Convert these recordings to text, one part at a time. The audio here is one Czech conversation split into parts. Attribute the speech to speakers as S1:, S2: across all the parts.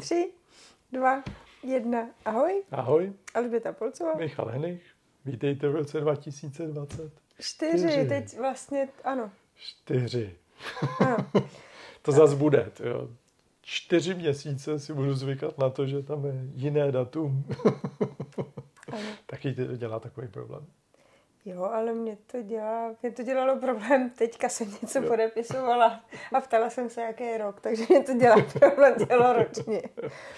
S1: Tři, dva, jedna. Ahoj,
S2: Ahoj,
S1: Alžběta Polcová.
S2: Michal Henich. Vítejte v roce 2020.
S1: Čtyři,
S2: čtyři.
S1: teď vlastně, ano.
S2: Čtyři.
S1: ano.
S2: To zas bude, jo. Čtyři měsíce si budu zvykat na to, že tam je jiné datum.
S1: ano.
S2: Taky to dělá takový problém.
S1: Jo, ale mě to dělá, mě to dělalo problém, teďka jsem něco
S2: Jo.
S1: podepisovala a ptala jsem se, jaký je rok, takže mě to dělá problém děloročně.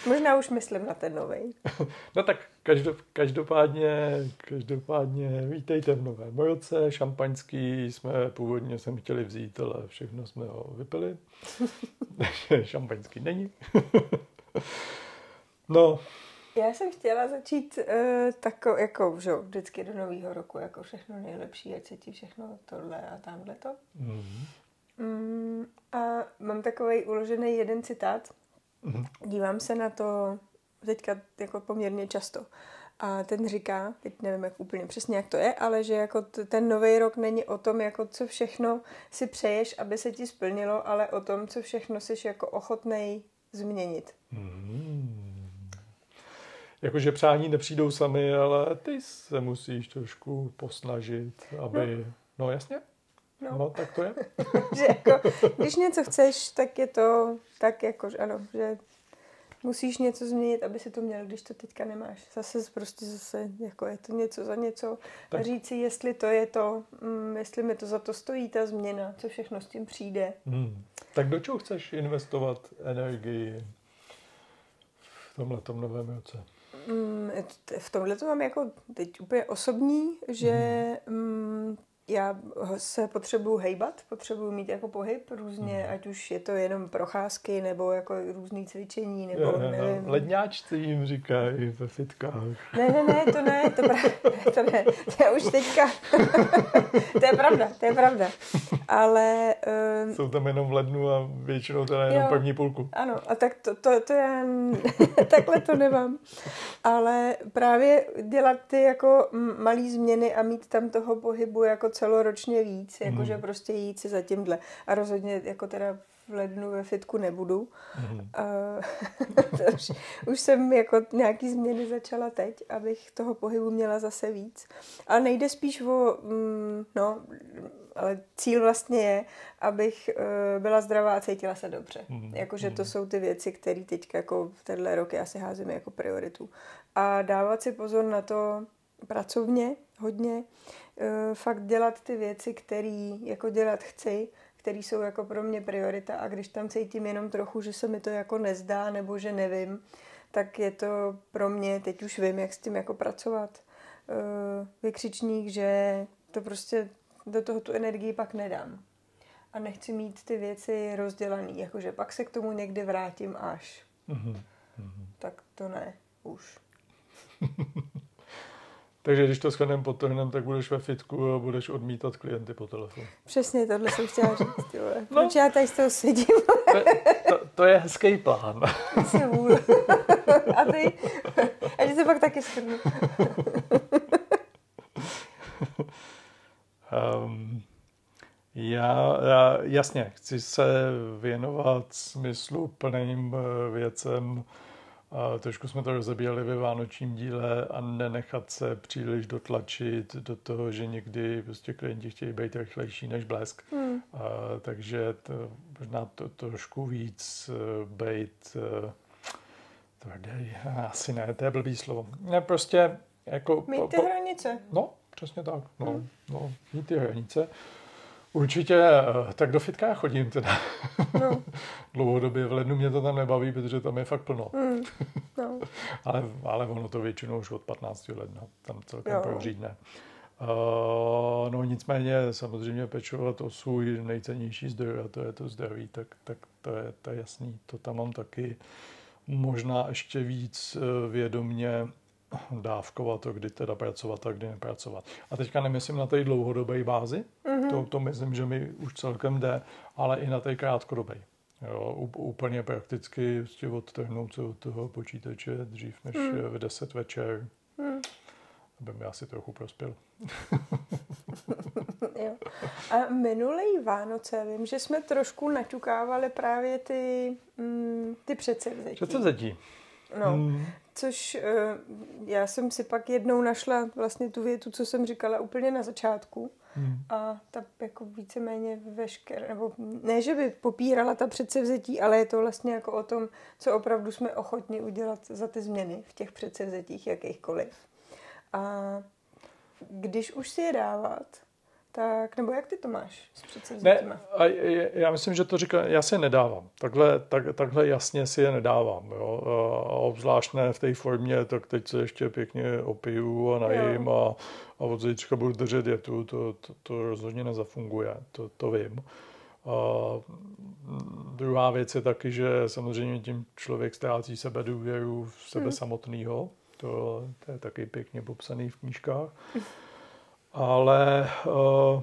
S1: Možná už myslím na ten novej.
S2: No tak každop, každopádně, každopádně vítejte v novém roce. Šampaňský jsme původně jsem chtěli vzít, ale všechno jsme ho vypili. Takže šampaňský není. no,
S1: Já jsem chtěla začít uh, tako, jako, že vždycky do nového roku, jako všechno nejlepší, ať se ti všechno tohle a tamhle to.
S2: mm,
S1: Mm, a mám takový uložený jeden citát.
S2: Mhm.
S1: Dívám se na to teďka jako poměrně často. A ten říká, teď nevím jak úplně přesně, jak to je, ale že jako t- ten nový rok není o tom, jako co všechno si přeješ, aby se ti splnilo, ale o tom, co všechno jsi jako ochotnej změnit.
S2: Mm. Jakože přání nepřijdou sami, ale ty se musíš trošku posnažit, aby... No, no jasně,
S1: No.
S2: no. tak to je.
S1: že jako, když něco chceš, tak je to tak jako, že ano, že musíš něco změnit, aby si to měl, když to teďka nemáš. Zase prostě zase, jako je to něco za něco. Tak.
S2: Tak.
S1: A říct si, jestli to je to, mm, jestli mi to za to stojí, ta změna, co všechno s tím přijde.
S2: Hmm. Tak do čeho chceš investovat energii v tomhletom novém roce?
S1: Mm, v tomhle to mám jako teď úplně osobní, že mm, já se potřebuju hejbat, potřebuju mít jako pohyb různě,
S2: Mhm.
S1: ať už je to jenom procházky, nebo jako různý cvičení, nebo
S2: Je,
S1: nevím.
S2: Ledňáčci jim říkají ve fitkách.
S1: Ne, ne, ne, to ne, to, pra, to ne, to je už teďka, to je pravda, to je pravda, ale um,
S2: Jsou tam jenom v lednu a většinou teda jenom
S1: Jo.
S2: první půlku.
S1: ano, a tak to, to, to já, takhle to nemám, ale právě dělat ty jako malý změny a mít tam toho pohybu jako celoročně víc, jakože
S2: Mhm.
S1: prostě jít si za tímhle a rozhodně jako teda v lednu ve fitku nebudu, to už, už jsem jako nějaký změny začala teď, abych toho pohybu měla zase víc. Ale nejde spíš o, mm, no, ale cíl vlastně je, abych eh, byla zdravá a cítila se dobře.
S2: Mhm,
S1: Jakože to
S2: mhm.
S1: jsou ty věci, které teď jako v tenhle rok já si házím jako prioritu. A dávat si pozor na to pracovně hodně, eh, fakt dělat ty věci, které jako dělat chci, které jsou jako pro mě priorita a když tam cítím jenom trochu, že se mi to jako nezdá nebo že nevím, tak je to pro mě, teď už vím, jak s tím jako pracovat, eh, vykřičník, že to prostě do toho tu energii pak nedám. A nechci mít ty věci rozdělaný, jakože pak se k tomu někdy vrátím až.
S2: Mhm. Mhm.
S1: Tak to ne, už.
S2: Takže když to shrneme, potrhnem, tak budeš ve fitku a budeš odmítat klienty po telefonu.
S1: Přesně tohle jsem chtěla říct. Ty vole.
S2: No.
S1: Proč já tady s tou sedím?
S2: To, je- to, to je hezký plán.
S1: A ty? A že se pak taky shrnu.
S2: Um, já, já jasně chci se věnovat smyslu plným eh, věcem. A trošku jsme to rozebírali ve vánočním díle a nenechat se příliš dotlačit do toho, že někdy prostě klienti chtějí být rychlejší než blesk.
S1: Hmm.
S2: A, takže to, možná to trošku víc uh, být uh, tvrdý. Asi ne, to je blbý slovo. Ne, prostě jako...
S1: Mít ty
S2: po-
S1: hranice.
S2: No, přesně tak. No,
S1: Hmm.
S2: no mít ty hranice. Určitě, eh, tak do fitka chodím teda
S1: No.
S2: dlouhodobě. V lednu mě to tam nebaví, protože tam je fakt plno.
S1: Hmm. no.
S2: Ale, ale ono to většinou už od 15. ledna tam celkem
S1: Jo.
S2: prořídne. Uh, no nicméně samozřejmě pečovat o svůj nejcennější zdroj a to je to zdraví, tak, tak to, je, to je jasný. To tam mám taky možná ještě víc eh, vědomně dávkovat to, kdy teda pracovat a kdy nepracovat. A teďka nemyslím na té dlouhodobé bázi,
S1: Mhm.
S2: to, to myslím, že mi už celkem jde, ale i na té krátkodobé. Jo, úplně prakticky prostě odtrhnout se od toho počítače dřív než
S1: Hmm.
S2: v 10 večer,
S1: Hmm.
S2: aby mi asi trochu prospěl.
S1: Jo. A minulý Vánoce, vím, že jsme trošku naťukávali právě ty, mm, Ty předsevzetí.
S2: Předsevzetí.
S1: No, hmm. což uh, já jsem si pak jednou našla vlastně tu větu, co jsem říkala úplně na začátku. Hmm. A ta jako víceméně veškeré, nebo ne, že by popírala ta předsevzetí, ale je to vlastně jako o tom, co opravdu jsme ochotni udělat za ty změny v těch předsevzetích jakýchkoliv. A když už si je dávat, tak, nebo jak ty to máš s?
S2: Ne, a já myslím, že to říká, já si je nedávám. Takhle, tak, takhle jasně si je nedávám. Jo? A obzvlášť ne v té formě, tak teď se ještě pěkně opiju a najím a, a od zítřka budu držet jetu. To, to, to rozhodně nezafunguje, to, to vím. A druhá věc je taky, že samozřejmě tím člověk ztrácí sebe důvěru v sebe hmm. samotného. To, to je taky pěkně popsaný v knížkách. Ale uh,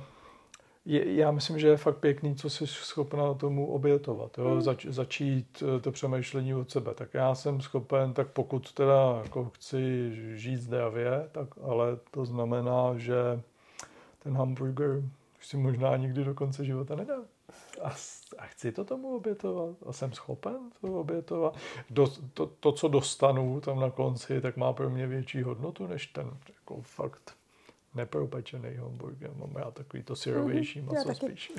S2: je, já myslím, že je fakt pěkný, co jsi schopna tomu obětovat. Jo? Hmm. Zač, začít eh, to přemýšlení od sebe. Tak já jsem schopen, tak pokud teda jako chci žít zdravě, tak ale to znamená, že ten hamburger už si možná nikdy do konce života nedá. A, a chci to tomu obětovat. A jsem schopen to obětovat. Do, to, to, co dostanu tam na konci, tak má pro mě větší hodnotu, než ten jako fakt nepropečený hamburger. Mám já takový to syrovější mm-hmm, maso spíš.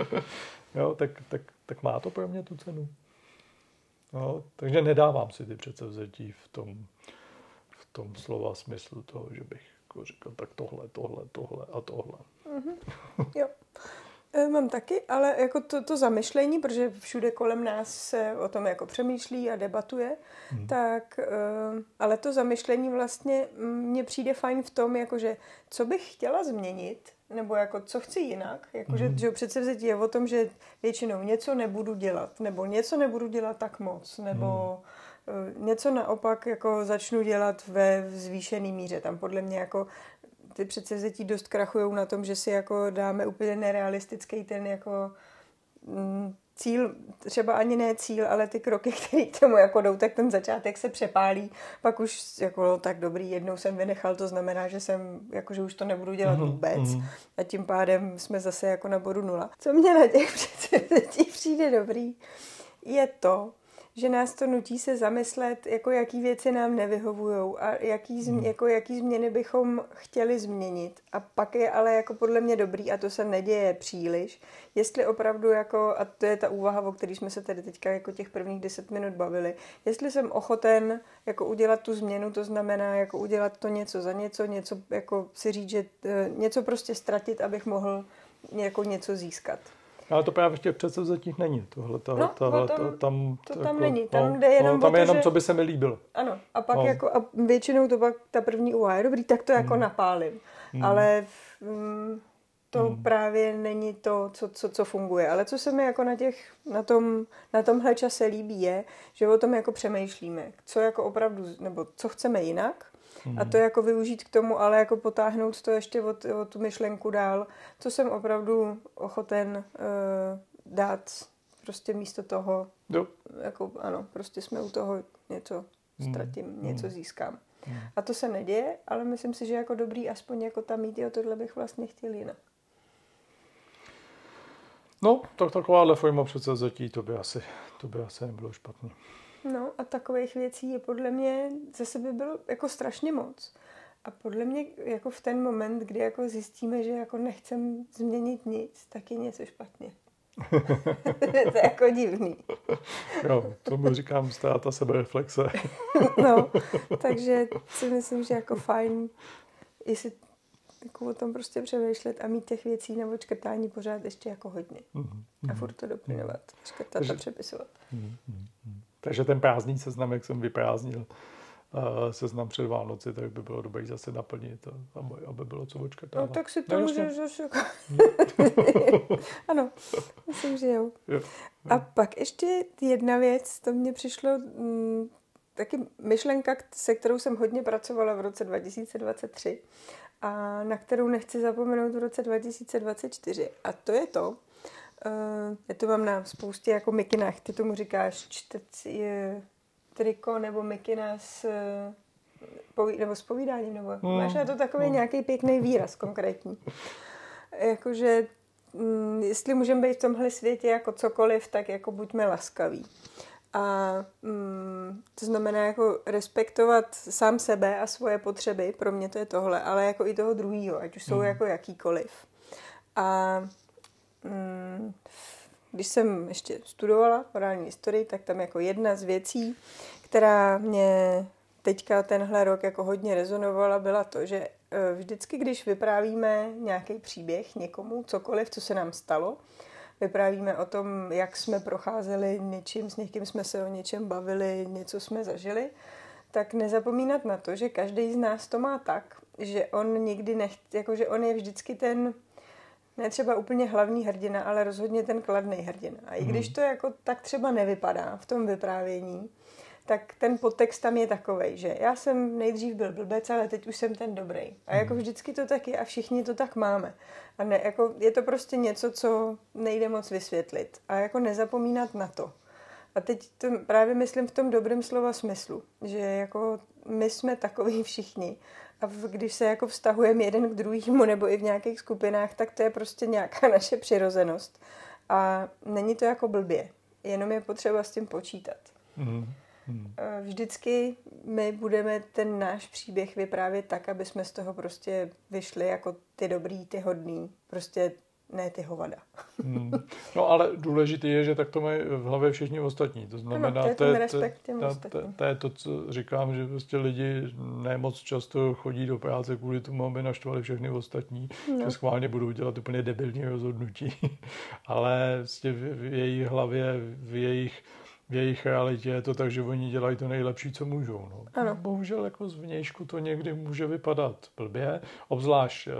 S2: jo, tak, tak, tak má to pro mě tu cenu. No, takže nedávám si ty předsevzetí v tom, v tom slova smyslu toho, že bych jako říkal, tak tohle, tohle, tohle a tohle.
S1: Mm-hmm. Jo. E, mám taky, ale jako to, to zamyšlení, protože všude kolem nás se o tom jako přemýšlí a debatuje, hmm. tak e, ale to zamyšlení vlastně mně přijde fajn v tom, jakože co bych chtěla změnit, nebo jako co chci jinak, jakože hmm. že přece vzetí je o tom, že většinou něco nebudu dělat, nebo něco nebudu dělat tak moc, nebo hmm. něco naopak jako začnu dělat ve zvýšený míře. Tam podle mě jako ty předsevzetí dost krachují na tom, že si jako dáme úplně nerealistický ten jako mm, cíl, třeba ani ne cíl, ale ty kroky, které k tomu jako jdou, tak ten začátek se přepálí, pak už jako no, tak dobrý, jednou jsem vynechal, to znamená, že jsem, jako, že už to nebudu dělat mm-hmm. vůbec mm-hmm. a tím pádem jsme zase jako na bodu nula. Co mě na těch předsevzetích přijde dobrý, je to, že nás to nutí se zamyslet, jako jaký věci nám nevyhovují a jaký, změ, hmm. jako jaký změny bychom chtěli změnit. A pak je ale jako podle mě dobrý, a to se neděje příliš, jestli opravdu jako, a to je ta úvaha, o které jsme se tady teďka jako těch prvních deset minut bavili, jestli jsem ochoten jako udělat tu změnu, to znamená jako udělat to něco za něco, něco jako si říct, že eh, něco prostě ztratit, abych mohl jako něco získat.
S2: Ale to právě v těch předsevzetích není. Tohle, tohle,
S1: no,
S2: tohle,
S1: tam, to, tam,
S2: to
S1: tam jako, není. Tam, no, kde jenom
S2: no, tam je jenom, že... co by se mi líbilo.
S1: Ano. A pak no. jako, a většinou to pak ta první úvaha je dobrý, tak to jako hmm. napálím. Hmm. Ale mm, to hmm. právě není to, co, co, co funguje. Ale co se mi jako na, těch, na, tom, na tomhle čase líbí je, že o tom jako přemýšlíme. Co jako opravdu, nebo co chceme jinak. A to jako využít k tomu, ale jako potáhnout to ještě od, od tu myšlenku dál, co jsem opravdu ochoten uh, dát prostě místo toho.
S2: Jo.
S1: Jako, ano, prostě jsme u toho něco hmm. ztratím, hmm. něco získám. Hmm. A to se neděje, ale myslím si, že jako dobrý aspoň jako tam mít, jo, tohle bych vlastně chtěl jinak.
S2: No, tak takováhle forma zatí, to by asi, to by asi nebylo špatný.
S1: No a takových věcí je podle mě zase by bylo jako strašně moc. A podle mě jako v ten moment, kdy jako zjistíme, že jako nechcem změnit nic, tak je něco špatně. to je jako divný.
S2: Jo, tomu říkám ztráta sebereflexe.
S1: no, takže si myslím, že jako fajn, jestli jako o tom prostě přemýšlet a mít těch věcí nebo čkrtání pořád ještě jako hodně. Mm-hmm. A furt to doplňovat, škrtat Takže... a přepisovat. Mm-hmm.
S2: Takže ten prázdný seznam, jak jsem vyprázdnil uh, seznam před Vánoci, tak by bylo dobré zase naplnit, aby, aby bylo co očkrtávat.
S1: No tak si to můžeš zase... ano, myslím, že jo. jo. A pak ještě jedna věc, to mně přišlo mm, taky myšlenka, se kterou jsem hodně pracovala v roce 2023 a na kterou nechci zapomenout v roce 2024. A to je to, Uh, já to mám na spoustě jako mikinách. Ty tomu říkáš čteci, triko nebo mikina s, poví, nebo s povídáním, nebo mm. máš na to takový mm. nějaký pěkný výraz konkrétní. Jakože mm, jestli můžeme být v tomhle světě jako cokoliv, tak jako buďme laskaví. A mm, to znamená jako respektovat sám sebe a svoje potřeby, pro mě to je tohle, ale jako i toho druhého, ať už jsou mm. jako jakýkoliv. A když jsem ještě studovala orální historii, tak tam jako jedna z věcí, která mě teďka tenhle rok jako hodně rezonovala, byla to, že e, vždycky, když vyprávíme nějaký příběh někomu, cokoliv, co se nám stalo, vyprávíme o tom, jak jsme procházeli něčím, s někým jsme se o něčem bavili, něco jsme zažili, tak nezapomínat na to, že každý z nás to má tak, že on nikdy nechce, jako že on je vždycky ten, ne třeba úplně hlavní hrdina, ale rozhodně ten kladný hrdina. A i když hmm. to jako tak třeba nevypadá v tom vyprávění, tak ten podtext tam je takový, že já jsem nejdřív byl blbec, ale teď už jsem ten dobrý. A jako hmm. vždycky to tak je a všichni to tak máme. A ne, jako je to prostě něco, co nejde moc vysvětlit. A jako nezapomínat na to. A teď to právě myslím v tom dobrém slova smyslu, že jako my jsme takový všichni. A když se jako vztahujeme jeden k druhému nebo i v nějakých skupinách, tak to je prostě nějaká naše přirozenost. A není to jako blbě. Jenom je potřeba s tím počítat. Mm. Hmm. Vždycky my budeme ten náš příběh vyprávět tak, aby jsme z toho prostě vyšli jako ty dobrý, ty hodný, prostě ne ty hovada.
S2: Hmm. No ale důležité je, že tak to mají v hlavě všichni ostatní. To znamená, ano, to je,
S1: to, je, to,
S2: to, to je to, co říkám, že prostě lidi nemoc často chodí do práce kvůli tomu, aby naštvali všechny ostatní, no. že schválně budou dělat úplně debilní rozhodnutí. ale prostě v, v jejich hlavě, v jejich v jejich realitě je to tak, že oni dělají to nejlepší, co můžou. No.
S1: Ano.
S2: Bohužel jako zvnějšku to někdy může vypadat blbě, obzvlášť eh,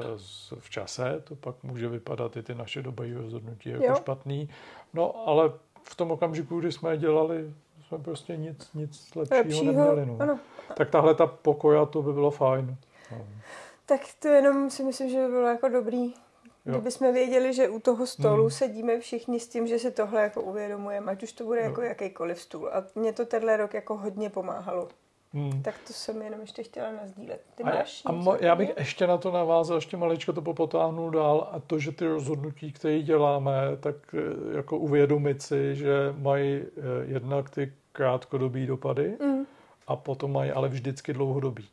S2: v čase, to pak může vypadat i ty naše dobré rozhodnutí jako jo. špatný. No ale v tom okamžiku, kdy jsme dělali, jsme prostě nic, nic lepšího, lepšího neměli. No. Ano. Tak tahle ta pokoja, to by bylo fajn. No.
S1: Tak to jenom si myslím, že by bylo jako dobrý Jo. Kdyby jsme věděli, že u toho stolu hmm. sedíme všichni s tím, že si tohle jako uvědomujeme, ať už to bude jo. jako jakýkoliv stůl. A mě to tenhle rok jako hodně pomáhalo. Hmm. Tak to jsem jenom ještě chtěla nazdílet. Ty
S2: a máš a mo- já bych ještě na to navázal, ještě maličko to popotáhnul dál a to, že ty rozhodnutí, které děláme, tak eh, jako uvědomit si, že mají eh, jednak ty krátkodobý dopady hmm. a potom mají ale vždycky dlouhodobý.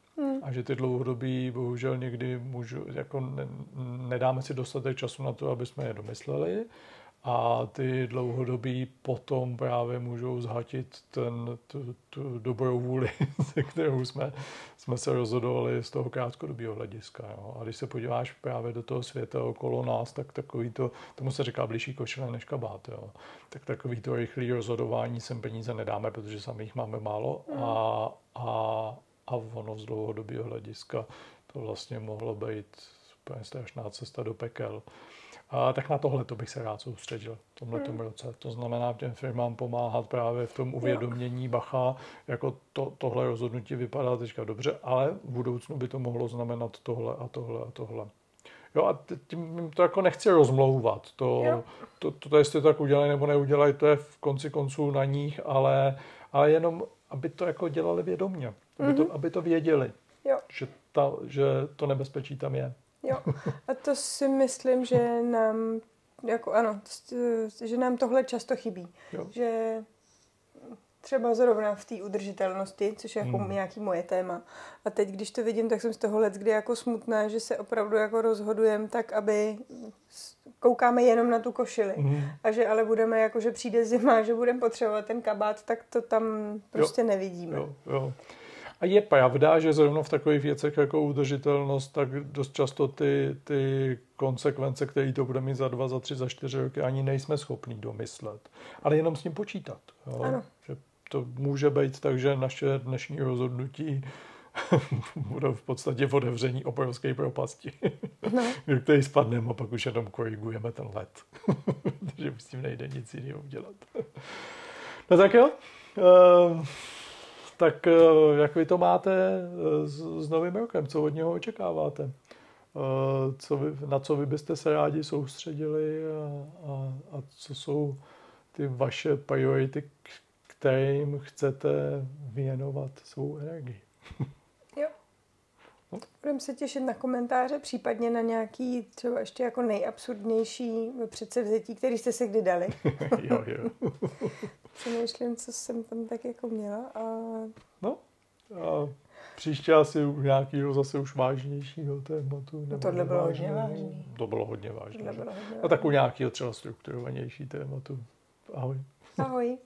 S2: A že ty dlouhodobí bohužel někdy můžu, jako ne, nedáme si dostatek času na to, aby jsme je domysleli a ty dlouhodobí potom právě můžou zhatit ten, tu, tu dobrou vůli, se kterou jsme, jsme se rozhodovali z toho krátkodobého hlediska. Jo. A když se podíváš právě do toho světa okolo nás, tak takový to, tomu se říká blížší košile než kabát. Jo. Tak takový to rychlé rozhodování sem peníze nedáme, protože sami jich máme málo a, a, a ono z dlouhodobého hlediska to vlastně mohlo být úplně strašná cesta do pekel. A tak na tohle to bych se rád soustředil v tomhle hmm. roce. To znamená těm firmám pomáhat právě v tom uvědomění bacha, jako to, tohle rozhodnutí vypadá teďka dobře, ale v budoucnu by to mohlo znamenat tohle a tohle a tohle. Jo a tím to jako nechci rozmlouvat. To, to, to, to, jestli to tak udělají nebo neudělají, to je v konci konců na nich, ale, ale jenom, aby to jako dělali vědomně. Aby, mm-hmm. to, aby to věděli,
S1: jo.
S2: Že, ta, že to nebezpečí tam je.
S1: Jo, a to si myslím, že nám, jako ano, že nám tohle často chybí. Jo. Že třeba zrovna v té udržitelnosti, což je jako hmm. nějaký moje téma. A teď, když to vidím, tak jsem z toho let, kdy jako smutná, že se opravdu jako rozhodujeme tak, aby koukáme jenom na tu košili. Hmm. A že ale budeme, jako že přijde zima, že budeme potřebovat ten kabát, tak to tam prostě jo. nevidíme.
S2: Jo, jo. A je pravda, že zrovna v takových věcech jako udržitelnost, tak dost často ty, ty konsekvence, které to bude mít za dva, za tři, za čtyři roky, ani nejsme schopní domyslet. Ale jenom s tím počítat. Jo?
S1: Ano.
S2: Že to může být tak, že naše dnešní rozhodnutí budou v podstatě v otevření obrovské propasti, no. který spadneme a pak už jenom korigujeme ten let. Takže s tím nejde nic jiného udělat. no tak jo. Uh, tak eh, jak vy to máte eh, s, s novým rokem? Co od něho očekáváte? Eh, co vy, na co vy byste se rádi soustředili a, a, a co jsou ty vaše priority, kterým chcete věnovat svou energii?
S1: Jo. No. Budeme se těšit na komentáře, případně na nějaký třeba ještě jako nejabsurdnější předsevzetí, který jste se kdy dali.
S2: jo, jo.
S1: Přemýšlím, co jsem tam tak jako měla a...
S2: No, a příště asi u nějakého zase už vážnějšího tématu.
S1: No tohle bylo hodně vážný.
S2: To bylo hodně vážné. A tak u nějakého třeba strukturovanější tématu. Ahoj.
S1: Ahoj.